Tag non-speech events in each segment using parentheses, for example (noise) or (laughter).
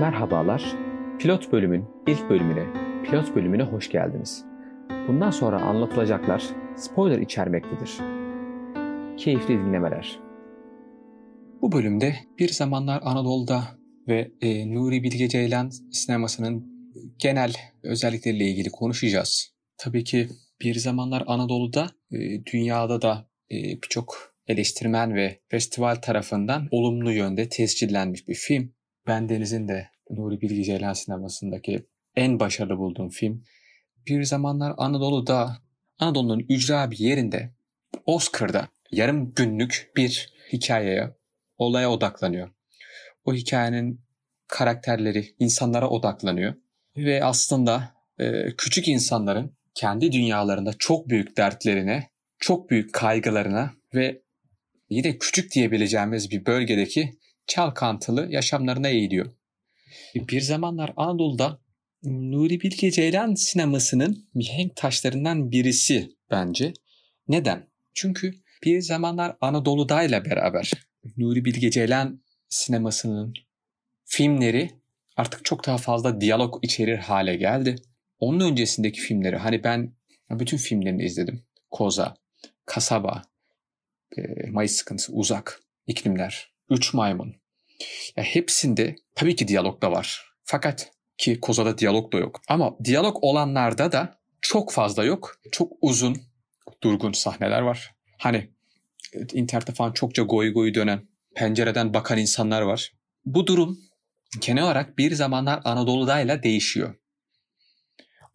Merhabalar. Pilot bölümün ilk bölümüne, pilot bölümüne hoş geldiniz. Bundan sonra anlatılacaklar spoiler içermektedir. Keyifli dinlemeler. Bu bölümde bir zamanlar Anadolu'da ve e, Nuri Bilge Ceylan sinemasının genel özellikleriyle ilgili konuşacağız. Tabii ki bir zamanlar Anadolu'da, e, dünyada da e, birçok eleştirmen ve festival tarafından olumlu yönde tescillenmiş bir film. Ben Deniz'in de Nuri Bilge Ceylan sinemasındaki en başarılı bulduğum film. Bir zamanlar Anadolu'da, Anadolu'nun ücra bir yerinde Oscar'da yarım günlük bir hikayeye, olaya odaklanıyor. O hikayenin karakterleri insanlara odaklanıyor. Ve aslında e, küçük insanların kendi dünyalarında çok büyük dertlerine, çok büyük kaygılarına ve yine küçük diyebileceğimiz bir bölgedeki çalkantılı yaşamlarına eğiliyor. Bir zamanlar Anadolu'da Nuri Bilge Ceylan sinemasının mihenk taşlarından birisi bence. Neden? Çünkü bir zamanlar Anadolu'dayla beraber Nuri Bilge Ceylan sinemasının filmleri artık çok daha fazla diyalog içerir hale geldi. Onun öncesindeki filmleri hani ben bütün filmlerini izledim. Koza, Kasaba, Mayıs Sıkıntısı, Uzak, İklimler, Üç Maymun. Ya hepsinde tabii ki diyalog da var. Fakat ki Koza'da diyalog da yok. Ama diyalog olanlarda da çok fazla yok. Çok uzun, durgun sahneler var. Hani internette falan çokça goy goy dönen, pencereden bakan insanlar var. Bu durum genel olarak bir zamanlar Anadolu'dayla değişiyor.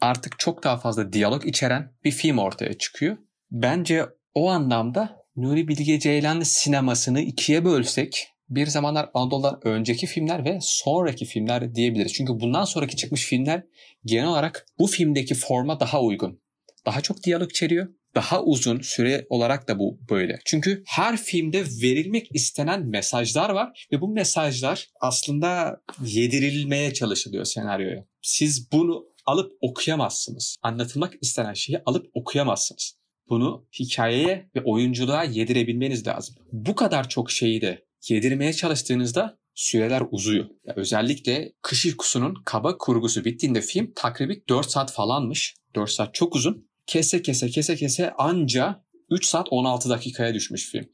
Artık çok daha fazla diyalog içeren bir film ortaya çıkıyor. Bence o anlamda Nuri Bilge Ceylan sinemasını ikiye bölsek bir zamanlar Anadolu'dan önceki filmler ve sonraki filmler diyebiliriz. Çünkü bundan sonraki çıkmış filmler genel olarak bu filmdeki forma daha uygun. Daha çok diyalog içeriyor. Daha uzun süre olarak da bu böyle. Çünkü her filmde verilmek istenen mesajlar var ve bu mesajlar aslında yedirilmeye çalışılıyor senaryoya. Siz bunu alıp okuyamazsınız. Anlatılmak istenen şeyi alıp okuyamazsınız. Bunu hikayeye ve oyunculuğa yedirebilmeniz lazım. Bu kadar çok şeyi de yedirmeye çalıştığınızda süreler uzuyor. Ya özellikle Kış Uykusu'nun kaba kurgusu bittiğinde film takribi 4 saat falanmış. 4 saat çok uzun. Kese kese kese kese anca 3 saat 16 dakikaya düşmüş film.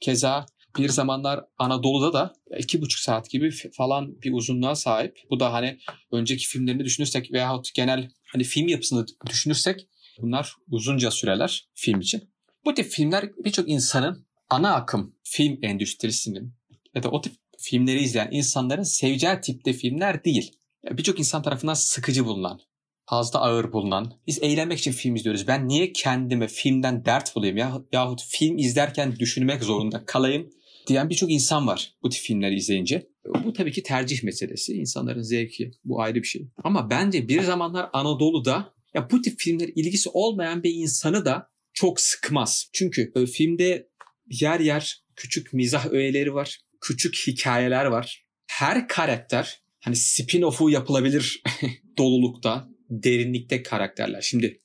Keza bir zamanlar Anadolu'da da 2,5 saat gibi falan bir uzunluğa sahip. Bu da hani önceki filmlerini düşünürsek veyahut genel hani film yapısını düşünürsek bunlar uzunca süreler film için. Bu tip filmler birçok insanın ana akım film endüstrisinin ya da o tip filmleri izleyen insanların seveceği tipte filmler değil. Birçok insan tarafından sıkıcı bulunan, fazla ağır bulunan. Biz eğlenmek için film izliyoruz. Ben niye kendime filmden dert bulayım ya yahut film izlerken düşünmek zorunda kalayım diyen birçok insan var bu tip filmleri izleyince. Bu tabii ki tercih meselesi. İnsanların zevki. Bu ayrı bir şey. Ama bence bir zamanlar Anadolu'da ya bu tip filmler ilgisi olmayan bir insanı da çok sıkmaz. Çünkü filmde yer yer küçük mizah öğeleri var. Küçük hikayeler var. Her karakter hani spin-off'u yapılabilir (laughs) dolulukta, derinlikte karakterler. Şimdi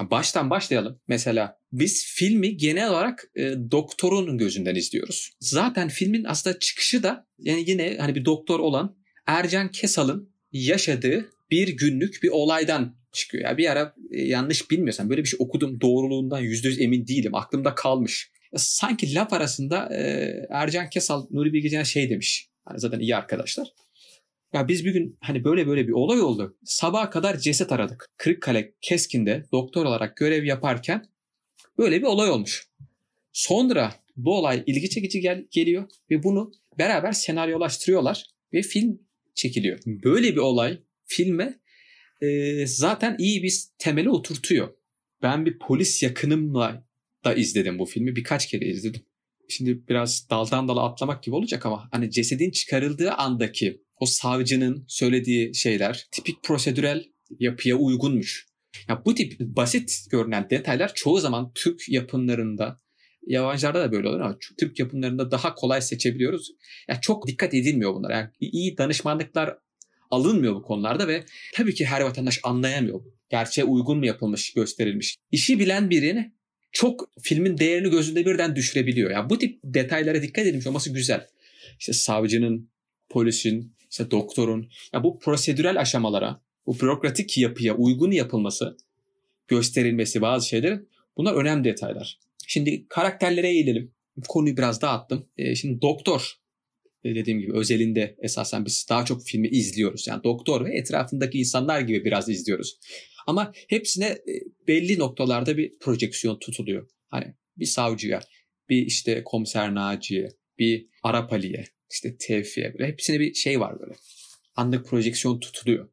baştan başlayalım. Mesela biz filmi genel olarak e, doktorun gözünden izliyoruz. Zaten filmin aslında çıkışı da yani yine hani bir doktor olan Ercan Kesal'ın yaşadığı bir günlük bir olaydan çıkıyor. Ya bir ara e, yanlış bilmiyorsam böyle bir şey okudum doğruluğundan %100 emin değilim. Aklımda kalmış. Sanki laf arasında e, Ercan Kesal Nuri Bilge şey demiş. Hani zaten iyi arkadaşlar. Ya biz bir gün hani böyle böyle bir olay oldu. Sabaha kadar ceset aradık. Kırıkkale Keskin'de doktor olarak görev yaparken böyle bir olay olmuş. Sonra bu olay ilgi çekici gel geliyor ve bunu beraber senaryolaştırıyorlar ve film çekiliyor. Böyle bir olay filme e, zaten iyi bir temeli oturtuyor. Ben bir polis yakınımla da izledim bu filmi. Birkaç kere izledim. Şimdi biraz daldan dala atlamak gibi olacak ama hani cesedin çıkarıldığı andaki o savcının söylediği şeyler tipik prosedürel yapıya uygunmuş. Ya bu tip basit görünen detaylar çoğu zaman Türk yapımlarında yabancılarda da böyle olur ama Türk yapımlarında daha kolay seçebiliyoruz. Ya çok dikkat edilmiyor bunlar. Yani iyi danışmanlıklar alınmıyor bu konularda ve tabii ki her vatandaş anlayamıyor. Gerçeğe uygun mu yapılmış, gösterilmiş. İşi bilen birini çok filmin değerini gözünde birden düşürebiliyor. Yani bu tip detaylara dikkat edilmiş olması güzel. İşte savcının, polisin işte doktorun ya bu prosedürel aşamalara, bu bürokratik yapıya uygun yapılması, gösterilmesi bazı şeylerin bunlar önemli detaylar. Şimdi karakterlere eğilelim. Konuyu biraz dağıttım. E, şimdi doktor dediğim gibi özelinde esasen biz daha çok filmi izliyoruz. Yani doktor ve etrafındaki insanlar gibi biraz izliyoruz. Ama hepsine e, belli noktalarda bir projeksiyon tutuluyor. Hani bir savcıya, bir işte komiser Naci'ye, bir Arap Ali'ye, işte Tevfik'e böyle hepsine bir şey var böyle. Anlık projeksiyon tutuluyor.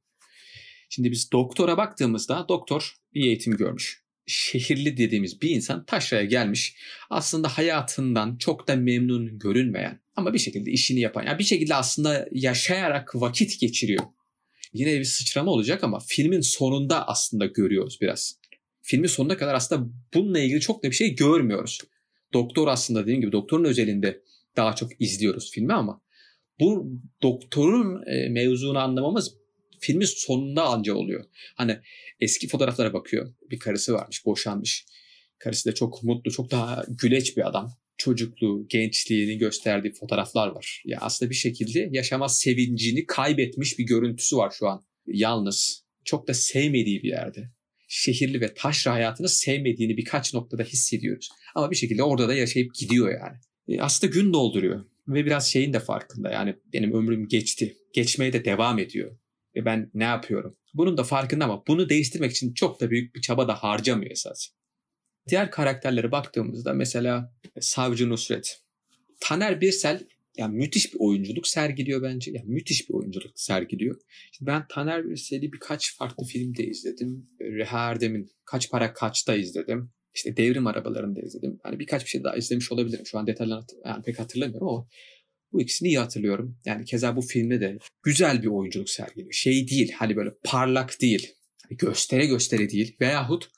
Şimdi biz doktora baktığımızda doktor bir eğitim görmüş. Şehirli dediğimiz bir insan taşraya gelmiş. Aslında hayatından çok da memnun görünmeyen ama bir şekilde işini yapan. Yani bir şekilde aslında yaşayarak vakit geçiriyor. Yine bir sıçrama olacak ama filmin sonunda aslında görüyoruz biraz. Filmin sonuna kadar aslında bununla ilgili çok da bir şey görmüyoruz. Doktor aslında dediğim gibi doktorun özelinde daha çok izliyoruz filmi ama bu doktorun e, mevzunu anlamamız filmin sonunda anca oluyor. Hani eski fotoğraflara bakıyor. Bir karısı varmış, boşanmış. Karısı da çok mutlu, çok daha güleç bir adam. Çocukluğu, gençliğini gösterdiği fotoğraflar var. Ya aslında bir şekilde yaşama sevincini kaybetmiş bir görüntüsü var şu an. Yalnız, çok da sevmediği bir yerde. Şehirli ve taşra hayatını sevmediğini birkaç noktada hissediyoruz. Ama bir şekilde orada da yaşayıp gidiyor yani. E aslında gün dolduruyor. Ve biraz şeyin de farkında yani benim ömrüm geçti. Geçmeye de devam ediyor. Ve ben ne yapıyorum? Bunun da farkında ama bunu değiştirmek için çok da büyük bir çaba da harcamıyor esas. Diğer karakterlere baktığımızda mesela Savcı Nusret. Taner Birsel yani müthiş bir oyunculuk sergiliyor bence. Yani müthiş bir oyunculuk sergiliyor. Şimdi ben Taner Birsel'i birkaç farklı filmde izledim. Reha Erdem'in Kaç Para Kaç'ta izledim. İşte Devrim Arabaları'nda izledim. Hani birkaç bir şey daha izlemiş olabilirim. Şu an detaylarını yani pek hatırlamıyorum ama bu ikisini iyi hatırlıyorum. Yani keza bu filmde de güzel bir oyunculuk sergiliyor. Şey değil hani böyle parlak değil. Hani göstere göstere değil. Veyahut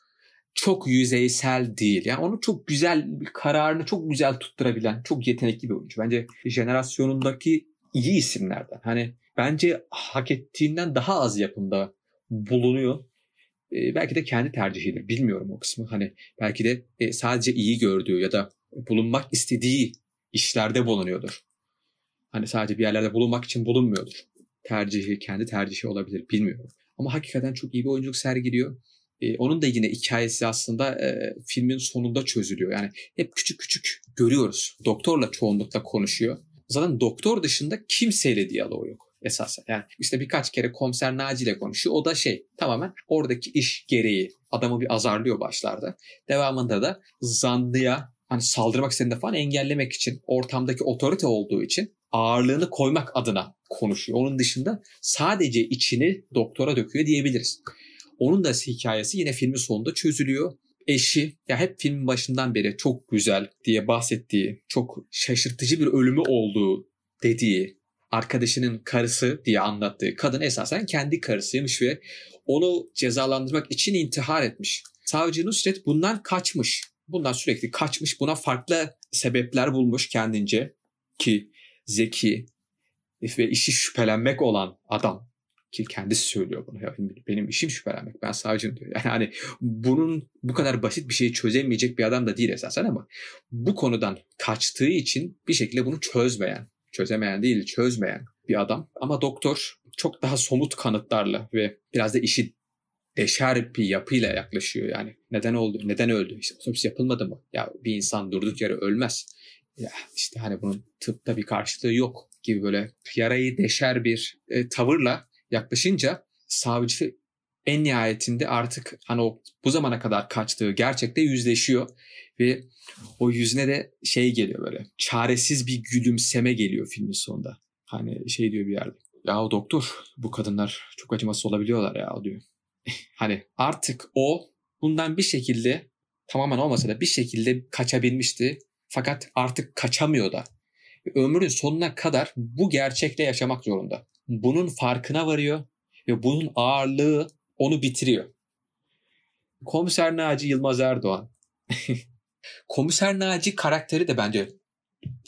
çok yüzeysel değil. Yani onu çok güzel, kararını çok güzel tutturabilen çok yetenekli bir oyuncu. Bence jenerasyonundaki iyi isimlerden. Hani bence hak ettiğinden daha az yapımda bulunuyor. Ee, belki de kendi tercihidir. Bilmiyorum o kısmı. Hani belki de e, sadece iyi gördüğü ya da bulunmak istediği işlerde bulunuyordur. Hani sadece bir yerlerde bulunmak için bulunmuyordur. Tercihi, kendi tercihi olabilir bilmiyorum. Ama hakikaten çok iyi bir oyunculuk sergiliyor. Ee, onun da yine hikayesi aslında e, filmin sonunda çözülüyor. Yani hep küçük küçük görüyoruz. Doktorla çoğunlukla konuşuyor. Zaten doktor dışında kimseyle diyaloğu yok esasen. Yani işte birkaç kere komiser Naci ile konuşuyor. O da şey tamamen oradaki iş gereği adamı bir azarlıyor başlarda. Devamında da zanlıya hani saldırmak istediğinde falan engellemek için ortamdaki otorite olduğu için ağırlığını koymak adına konuşuyor. Onun dışında sadece içini doktora döküyor diyebiliriz. Onun da hikayesi yine filmin sonunda çözülüyor. Eşi ya hep filmin başından beri çok güzel diye bahsettiği, çok şaşırtıcı bir ölümü olduğu dediği, arkadaşının karısı diye anlattığı kadın esasen kendi karısıymış ve onu cezalandırmak için intihar etmiş. Savcı Nusret bundan kaçmış. Bundan sürekli kaçmış. Buna farklı sebepler bulmuş kendince ki zeki ve işi şüphelenmek olan adam ki kendisi söylüyor bunu. Ya benim işim şüphelenmek. Ben savcım diyor. Yani hani bunun bu kadar basit bir şeyi çözemeyecek bir adam da değil esasen ama bu konudan kaçtığı için bir şekilde bunu çözmeyen, çözemeyen değil çözmeyen bir adam. Ama doktor çok daha somut kanıtlarla ve biraz da işi deşer bir yapıyla yaklaşıyor yani. Neden oldu? Neden öldü? İşte otopsi yapılmadı mı? Ya bir insan durduk yere ölmez ya işte hani bunun tıpta bir karşılığı yok gibi böyle yarayı deşer bir e, tavırla yaklaşınca savcı en nihayetinde artık hani o bu zamana kadar kaçtığı gerçekte yüzleşiyor ve o yüzüne de şey geliyor böyle çaresiz bir gülümseme geliyor filmin sonunda. Hani şey diyor bir yerde. Ya o doktor bu kadınlar çok acımasız olabiliyorlar ya diyor. (laughs) hani artık o bundan bir şekilde tamamen olmasa da bir şekilde kaçabilmişti fakat artık kaçamıyor da. Ömrünün sonuna kadar bu gerçekle yaşamak zorunda. Bunun farkına varıyor ve bunun ağırlığı onu bitiriyor. Komiser Naci Yılmaz Erdoğan. (laughs) Komiser Naci karakteri de bence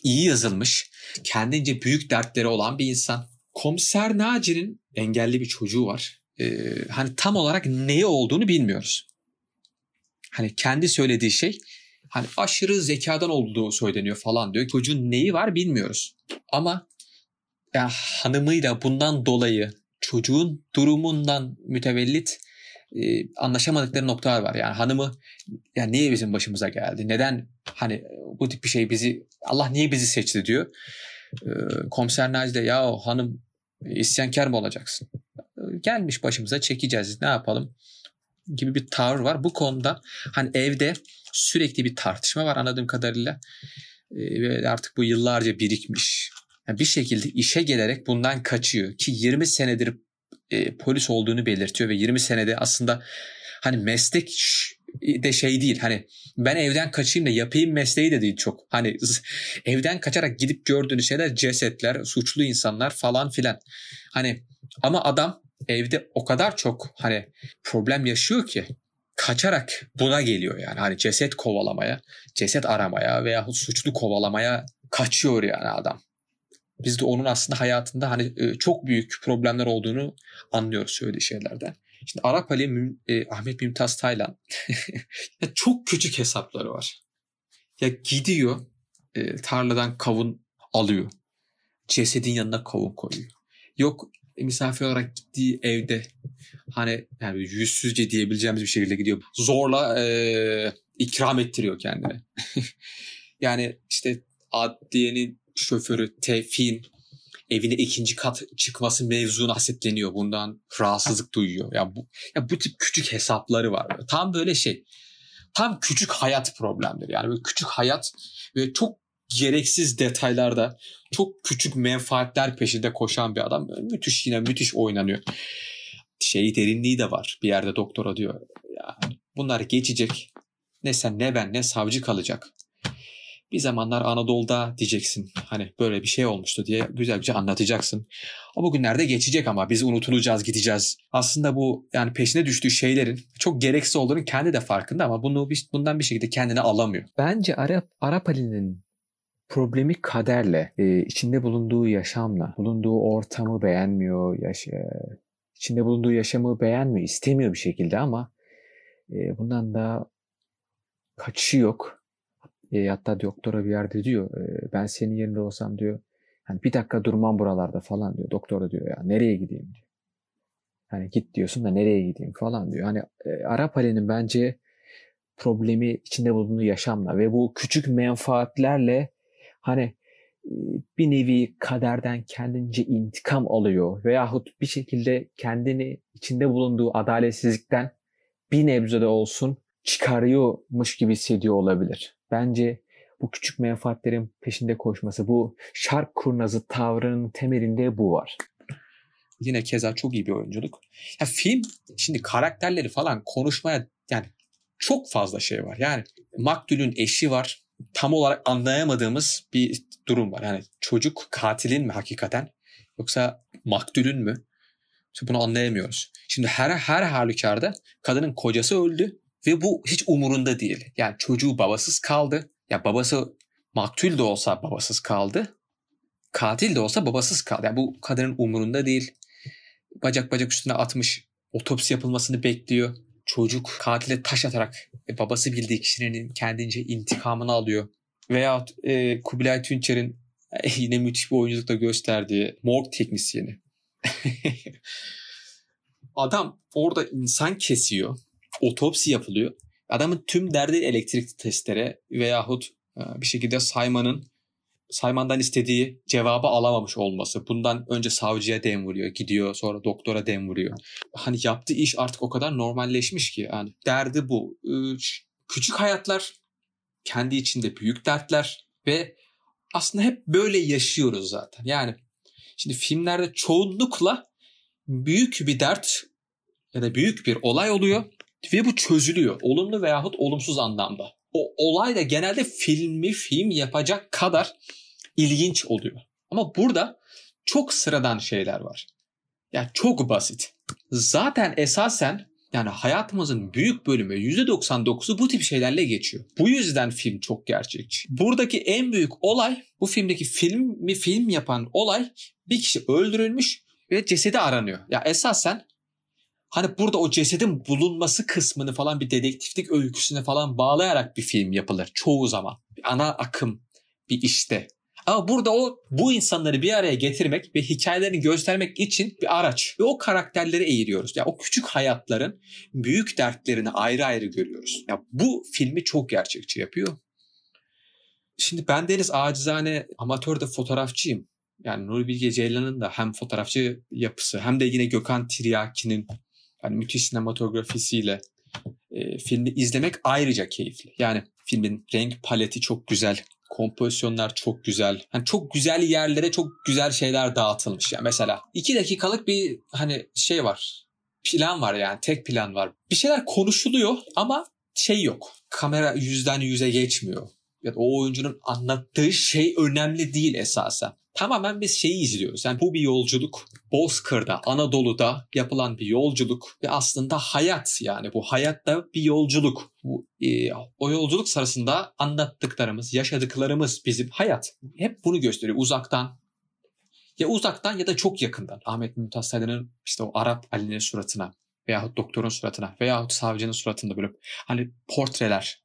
iyi yazılmış. Kendince büyük dertleri olan bir insan. Komiser Naci'nin engelli bir çocuğu var. Ee, hani tam olarak neyi olduğunu bilmiyoruz. Hani kendi söylediği şey hani aşırı zekadan olduğu söyleniyor falan diyor. Çocuğun neyi var bilmiyoruz. Ama yani hanımıyla bundan dolayı çocuğun durumundan mütevellit e, anlaşamadıkları noktalar var. Yani hanımı yani niye bizim başımıza geldi? Neden hani bu tip bir şey bizi Allah niye bizi seçti diyor. E, komiser Naci de ya hanım isyankar mı olacaksın? Gelmiş başımıza çekeceğiz ne yapalım gibi bir tavır var. Bu konuda hani evde sürekli bir tartışma var anladığım kadarıyla. E, ve artık bu yıllarca birikmiş. Yani bir şekilde işe gelerek bundan kaçıyor ki 20 senedir e, polis olduğunu belirtiyor ve 20 senede aslında hani meslek de şey değil hani ben evden kaçayım da yapayım mesleği de değil çok. Hani evden kaçarak gidip gördüğünüz şeyler cesetler, suçlu insanlar falan filan. Hani ama adam evde o kadar çok hani problem yaşıyor ki kaçarak buna geliyor yani. Hani ceset kovalamaya, ceset aramaya veya suçlu kovalamaya kaçıyor yani adam. Biz de onun aslında hayatında hani e, çok büyük problemler olduğunu anlıyoruz söylediği şeylerden. Şimdi Arap Ali e, Ahmet Mümtaz Taylan (laughs) çok küçük hesapları var. Ya gidiyor e, tarladan kavun alıyor. Cesedin yanına kavun koyuyor. Yok misafir olarak gittiği evde hani yani yüzsüzce diyebileceğimiz bir şekilde gidiyor. Zorla e, ikram ettiriyor kendine. (laughs) yani işte adliyenin şoförü Tevfik'in evine ikinci kat çıkması mevzuna hasetleniyor. Bundan rahatsızlık duyuyor. Ya bu, ya bu tip küçük hesapları var. Tam böyle şey. Tam küçük hayat problemleri. Yani böyle küçük hayat ve çok gereksiz detaylarda çok küçük menfaatler peşinde koşan bir adam. Müthiş yine müthiş oynanıyor. Şey derinliği de var. Bir yerde doktora diyor. Yani bunlar geçecek. Ne sen ne ben ne savcı kalacak bir zamanlar Anadolu'da diyeceksin. Hani böyle bir şey olmuştu diye güzelce anlatacaksın. O bugünlerde geçecek ama biz unutulacağız gideceğiz. Aslında bu yani peşine düştüğü şeylerin çok gereksiz olduğunu kendi de farkında ama bunu bundan bir şekilde kendine alamıyor. Bence Arap, Arap Ali'nin problemi kaderle, e, içinde bulunduğu yaşamla, bulunduğu ortamı beğenmiyor, yaşa, içinde bulunduğu yaşamı beğenmiyor, istemiyor bir şekilde ama e, bundan da kaçışı yok e, hatta doktora bir yerde diyor e, ben senin yerinde olsam diyor hani bir dakika durmam buralarda falan diyor. Doktora diyor ya nereye gideyim diyor. Hani git diyorsun da nereye gideyim falan diyor. Hani e, Arap Ali'nin bence problemi içinde bulunduğu yaşamla ve bu küçük menfaatlerle hani bir nevi kaderden kendince intikam alıyor veyahut bir şekilde kendini içinde bulunduğu adaletsizlikten bir nebze de olsun çıkarıyormuş gibi hissediyor olabilir. Bence bu küçük menfaatlerin peşinde koşması, bu şark kurnazı tavrının temelinde bu var. Yine keza çok iyi bir oyunculuk. Ya film şimdi karakterleri falan konuşmaya yani çok fazla şey var. Yani Maktul'ün eşi var. Tam olarak anlayamadığımız bir durum var. Yani çocuk katilin mi hakikaten yoksa Maktul'ün mü? İşte bunu anlayamıyoruz. Şimdi her her halükarda kadının kocası öldü ve bu hiç umurunda değil. Yani çocuğu babasız kaldı. Ya babası maktul de olsa babasız kaldı. Katil de olsa babasız kaldı. Yani bu kadının umurunda değil. Bacak bacak üstüne atmış. Otopsi yapılmasını bekliyor. Çocuk katile taş atarak e, babası bildiği kişinin kendince intikamını alıyor. Veya e, Kubilay Tünçer'in e, yine müthiş bir oyunculukta gösterdiği morg teknisyeni. (laughs) Adam orada insan kesiyor otopsi yapılıyor. Adamın tüm derdi elektrikli testere veyahut e, bir şekilde Sayman'ın Sayman'dan istediği cevabı alamamış olması. Bundan önce savcıya dem vuruyor, gidiyor sonra doktora dem vuruyor. Hani yaptığı iş artık o kadar normalleşmiş ki yani derdi bu. Küçük hayatlar, kendi içinde büyük dertler ve aslında hep böyle yaşıyoruz zaten. Yani şimdi filmlerde çoğunlukla büyük bir dert ya da büyük bir olay oluyor ve bu çözülüyor. Olumlu veyahut olumsuz anlamda. O olay da genelde filmi film yapacak kadar ilginç oluyor. Ama burada çok sıradan şeyler var. Yani çok basit. Zaten esasen yani hayatımızın büyük bölümü %99'u bu tip şeylerle geçiyor. Bu yüzden film çok gerçekçi. Buradaki en büyük olay bu filmdeki filmi film yapan olay bir kişi öldürülmüş ve cesedi aranıyor. Ya esasen hani burada o cesedin bulunması kısmını falan bir dedektiflik öyküsüne falan bağlayarak bir film yapılır çoğu zaman. Bir ana akım bir işte. Ama burada o bu insanları bir araya getirmek ve hikayelerini göstermek için bir araç. Ve o karakterleri eğiliyoruz. Ya yani o küçük hayatların büyük dertlerini ayrı ayrı görüyoruz. Ya bu filmi çok gerçekçi yapıyor. Şimdi ben Deniz acizane amatör de fotoğrafçıyım. Yani Nuri Bilge Ceylan'ın da hem fotoğrafçı yapısı hem de yine Gökhan Tiryaki'nin yani müthiş sinematografisiyle e, filmi izlemek ayrıca keyifli. Yani filmin renk paleti çok güzel, kompozisyonlar çok güzel. Hani çok güzel yerlere çok güzel şeyler dağıtılmış. Yani mesela iki dakikalık bir hani şey var. Plan var yani tek plan var. Bir şeyler konuşuluyor ama şey yok. Kamera yüzden yüze geçmiyor. Ya da o oyuncunun anlattığı şey önemli değil esasen. Tamamen biz şeyi izliyoruz. Yani bu bir yolculuk. Bozkır'da, Anadolu'da yapılan bir yolculuk ve aslında hayat yani bu hayatta bir yolculuk. Bu, e, o yolculuk sırasında anlattıklarımız, yaşadıklarımız bizim hayat. Hep bunu gösteriyor uzaktan. Ya uzaktan ya da çok yakından. Ahmet Mümtaz Saydın'ın işte o Arap Ali'nin suratına veyahut doktorun suratına veyahut savcının suratında böyle hani portreler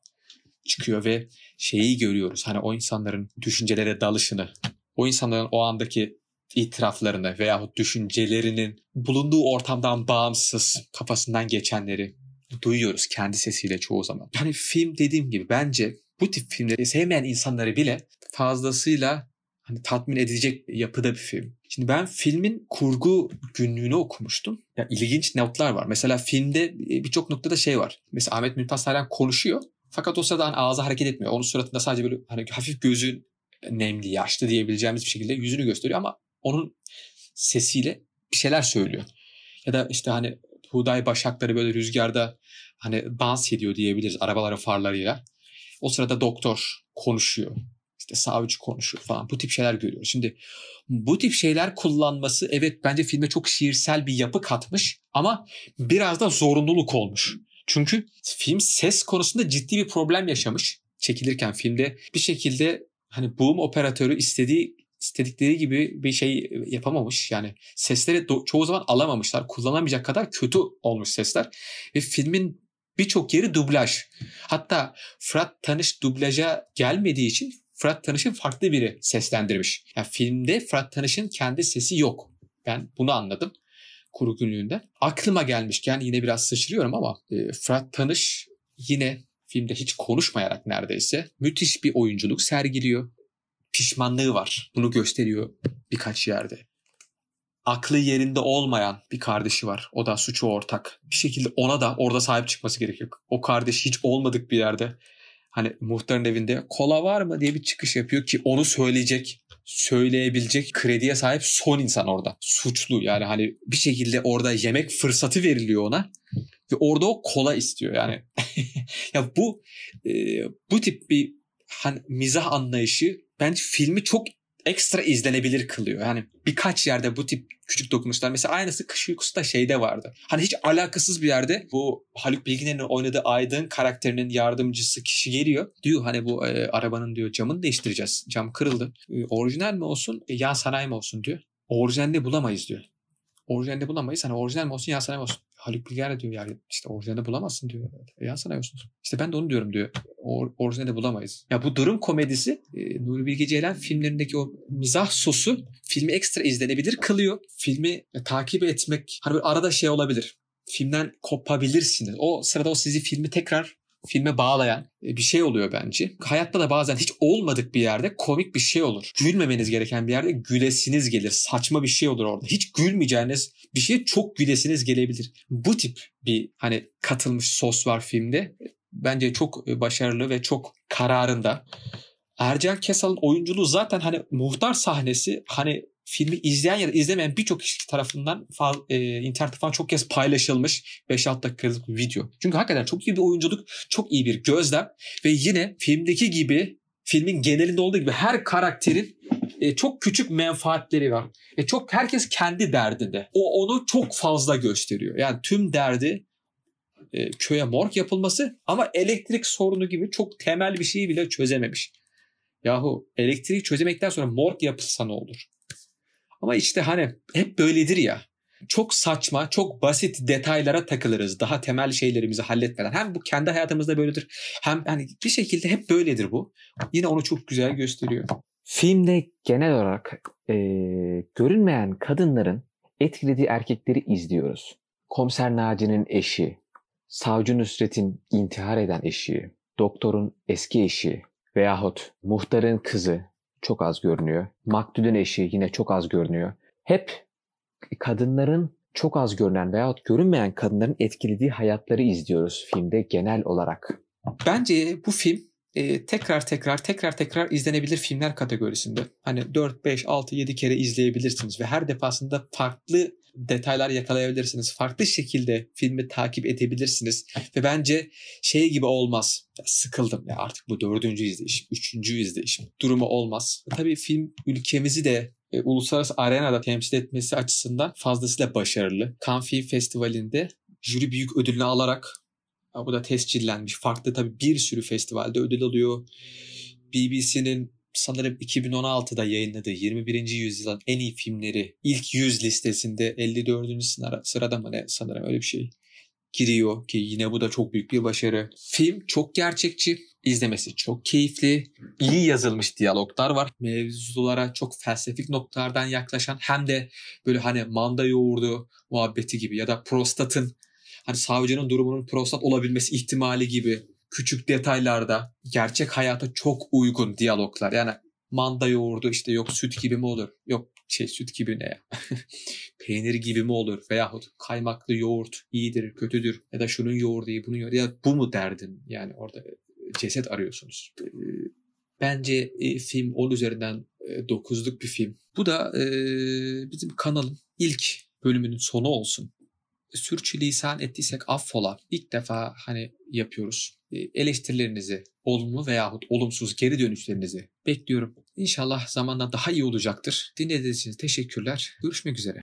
çıkıyor ve şeyi görüyoruz. Hani o insanların düşüncelere dalışını, o insanların o andaki itiraflarını veyahut düşüncelerinin bulunduğu ortamdan bağımsız kafasından geçenleri duyuyoruz kendi sesiyle çoğu zaman. Yani film dediğim gibi bence bu tip filmleri sevmeyen insanları bile fazlasıyla hani tatmin edecek yapıda bir film. Şimdi ben filmin kurgu günlüğünü okumuştum. Ya ilginç notlar var. Mesela filmde birçok noktada şey var. Mesela Ahmet Mümtaz Taylan konuşuyor. Fakat o sırada hani ağzı hareket etmiyor. Onun suratında sadece böyle hani hafif gözü nemli, yaşlı diyebileceğimiz bir şekilde yüzünü gösteriyor ama onun sesiyle bir şeyler söylüyor. Ya da işte hani buğday başakları böyle rüzgarda hani dans ediyor diyebiliriz arabaların farlarıyla. O sırada doktor konuşuyor. İşte savcı konuşuyor falan. Bu tip şeyler görüyoruz. Şimdi bu tip şeyler kullanması evet bence filme çok şiirsel bir yapı katmış ama biraz da zorunluluk olmuş. Çünkü film ses konusunda ciddi bir problem yaşamış. Çekilirken filmde bir şekilde hani boom operatörü istediği istedikleri gibi bir şey yapamamış. Yani sesleri do- çoğu zaman alamamışlar. Kullanamayacak kadar kötü olmuş sesler. Ve filmin birçok yeri dublaj. Hatta Fırat Tanış dublaja gelmediği için Fırat Tanış'ın farklı biri seslendirmiş. Yani filmde Fırat Tanış'ın kendi sesi yok. Ben bunu anladım kuru günlüğünde. Aklıma gelmişken yine biraz sıçrıyorum ama e, Fırat Tanış yine filmde hiç konuşmayarak neredeyse müthiş bir oyunculuk sergiliyor. Pişmanlığı var. Bunu gösteriyor birkaç yerde. Aklı yerinde olmayan bir kardeşi var. O da suçu ortak. Bir şekilde ona da orada sahip çıkması gerekiyor. O kardeş hiç olmadık bir yerde. Hani muhtarın evinde kola var mı diye bir çıkış yapıyor ki onu söyleyecek söyleyebilecek krediye sahip son insan orada. Suçlu yani hani bir şekilde orada yemek fırsatı veriliyor ona ve orada o kola istiyor yani. (laughs) ya bu e, bu tip bir hani mizah anlayışı bence filmi çok ekstra izlenebilir kılıyor. Yani birkaç yerde bu tip küçük dokunuşlar. Mesela aynısı Kış Uykusu da şeyde vardı. Hani hiç alakasız bir yerde bu Haluk Bilginer'in oynadığı Aydın karakterinin yardımcısı kişi geliyor. Diyor hani bu e, arabanın diyor camını değiştireceğiz. Cam kırıldı. E, orijinal mi olsun, e, yan sanayi mi olsun diyor. Orijinalde bulamayız diyor. Orijinalde bulamayız. Hani orijinal mi olsun, yan sanayi mi olsun. Haluk Bilger diyor yani işte orijinalde bulamazsın diyor. E, yan sanayi olsun. İşte ben de onu diyorum diyor. Or, orijinalde bulamayız. Ya bu durum komedisi e, Nuri Bilge Ceylan filmlerindeki o mizah sosu filmi ekstra izlenebilir kılıyor. Filmi e, takip etmek hani böyle arada şey olabilir. Filmden kopabilirsiniz. O sırada o sizi filmi tekrar filme bağlayan bir şey oluyor bence. Hayatta da bazen hiç olmadık bir yerde komik bir şey olur. Gülmemeniz gereken bir yerde gülesiniz gelir. Saçma bir şey olur orada. Hiç gülmeyeceğiniz bir şey çok gülesiniz gelebilir. Bu tip bir hani katılmış sos var filmde. Bence çok başarılı ve çok kararında. Ercan Kesal'ın oyunculuğu zaten hani muhtar sahnesi hani filmi izleyen ya da izlemeyen birçok kişi tarafından e, internette falan çok kez paylaşılmış 5-6 dakikalık bir video. Çünkü hakikaten çok iyi bir oyunculuk, çok iyi bir gözlem ve yine filmdeki gibi filmin genelinde olduğu gibi her karakterin e, çok küçük menfaatleri var. E, çok herkes kendi derdinde. O onu çok fazla gösteriyor. Yani tüm derdi e, köye morg yapılması ama elektrik sorunu gibi çok temel bir şeyi bile çözememiş. Yahu elektriği çözemekten sonra morg yapılsa ne olur? Ama işte hani hep böyledir ya. Çok saçma, çok basit detaylara takılırız. Daha temel şeylerimizi halletmeden. Hem bu kendi hayatımızda böyledir. Hem hani bir şekilde hep böyledir bu. Yine onu çok güzel gösteriyor. Filmde genel olarak e, görünmeyen kadınların etkilediği erkekleri izliyoruz. Komiser Naci'nin eşi, Savcı Nusret'in intihar eden eşi, doktorun eski eşi veyahut muhtarın kızı çok az görünüyor. Maktulün eşi yine çok az görünüyor. Hep kadınların çok az görünen veyahut görünmeyen kadınların etkilediği hayatları izliyoruz filmde genel olarak. Bence bu film e, tekrar tekrar tekrar tekrar izlenebilir filmler kategorisinde. Hani 4, 5, 6, 7 kere izleyebilirsiniz ve her defasında farklı detaylar yakalayabilirsiniz. Farklı şekilde filmi takip edebilirsiniz. Ve bence şey gibi olmaz. Ya sıkıldım ya artık bu dördüncü izleyişim, üçüncü izleyişim durumu olmaz. Tabii film ülkemizi de e, uluslararası arenada temsil etmesi açısından fazlasıyla başarılı. Cannes Film Festivali'nde jüri büyük ödülünü alarak bu da tescillenmiş. Farklı tabii bir sürü festivalde ödül alıyor. BBC'nin sanırım 2016'da yayınladığı 21. yüzyılın en iyi filmleri ilk 100 listesinde 54. sırada mı ne sanırım öyle bir şey giriyor ki yine bu da çok büyük bir başarı. Film çok gerçekçi, izlemesi çok keyifli, iyi yazılmış diyaloglar var. Mevzulara çok felsefik noktalardan yaklaşan hem de böyle hani manda yoğurdu muhabbeti gibi ya da prostatın hani savcının durumunun prostat olabilmesi ihtimali gibi küçük detaylarda gerçek hayata çok uygun diyaloglar. Yani manda yoğurdu işte yok süt gibi mi olur? Yok şey süt gibi ne ya? (laughs) Peynir gibi mi olur? Veyahut kaymaklı yoğurt iyidir, kötüdür. Ya da şunun yoğurdu iyi, bunun yoğurdu. Ya bu mu derdin? Yani orada ceset arıyorsunuz. Bence e, film 10 üzerinden e, 9'luk bir film. Bu da e, bizim kanalın ilk bölümünün sonu olsun sürçülisan ettiysek affola. İlk defa hani yapıyoruz. Eleştirilerinizi, olumlu veyahut olumsuz geri dönüşlerinizi bekliyorum. İnşallah zamanla daha iyi olacaktır. Dinlediğiniz için teşekkürler. Görüşmek üzere.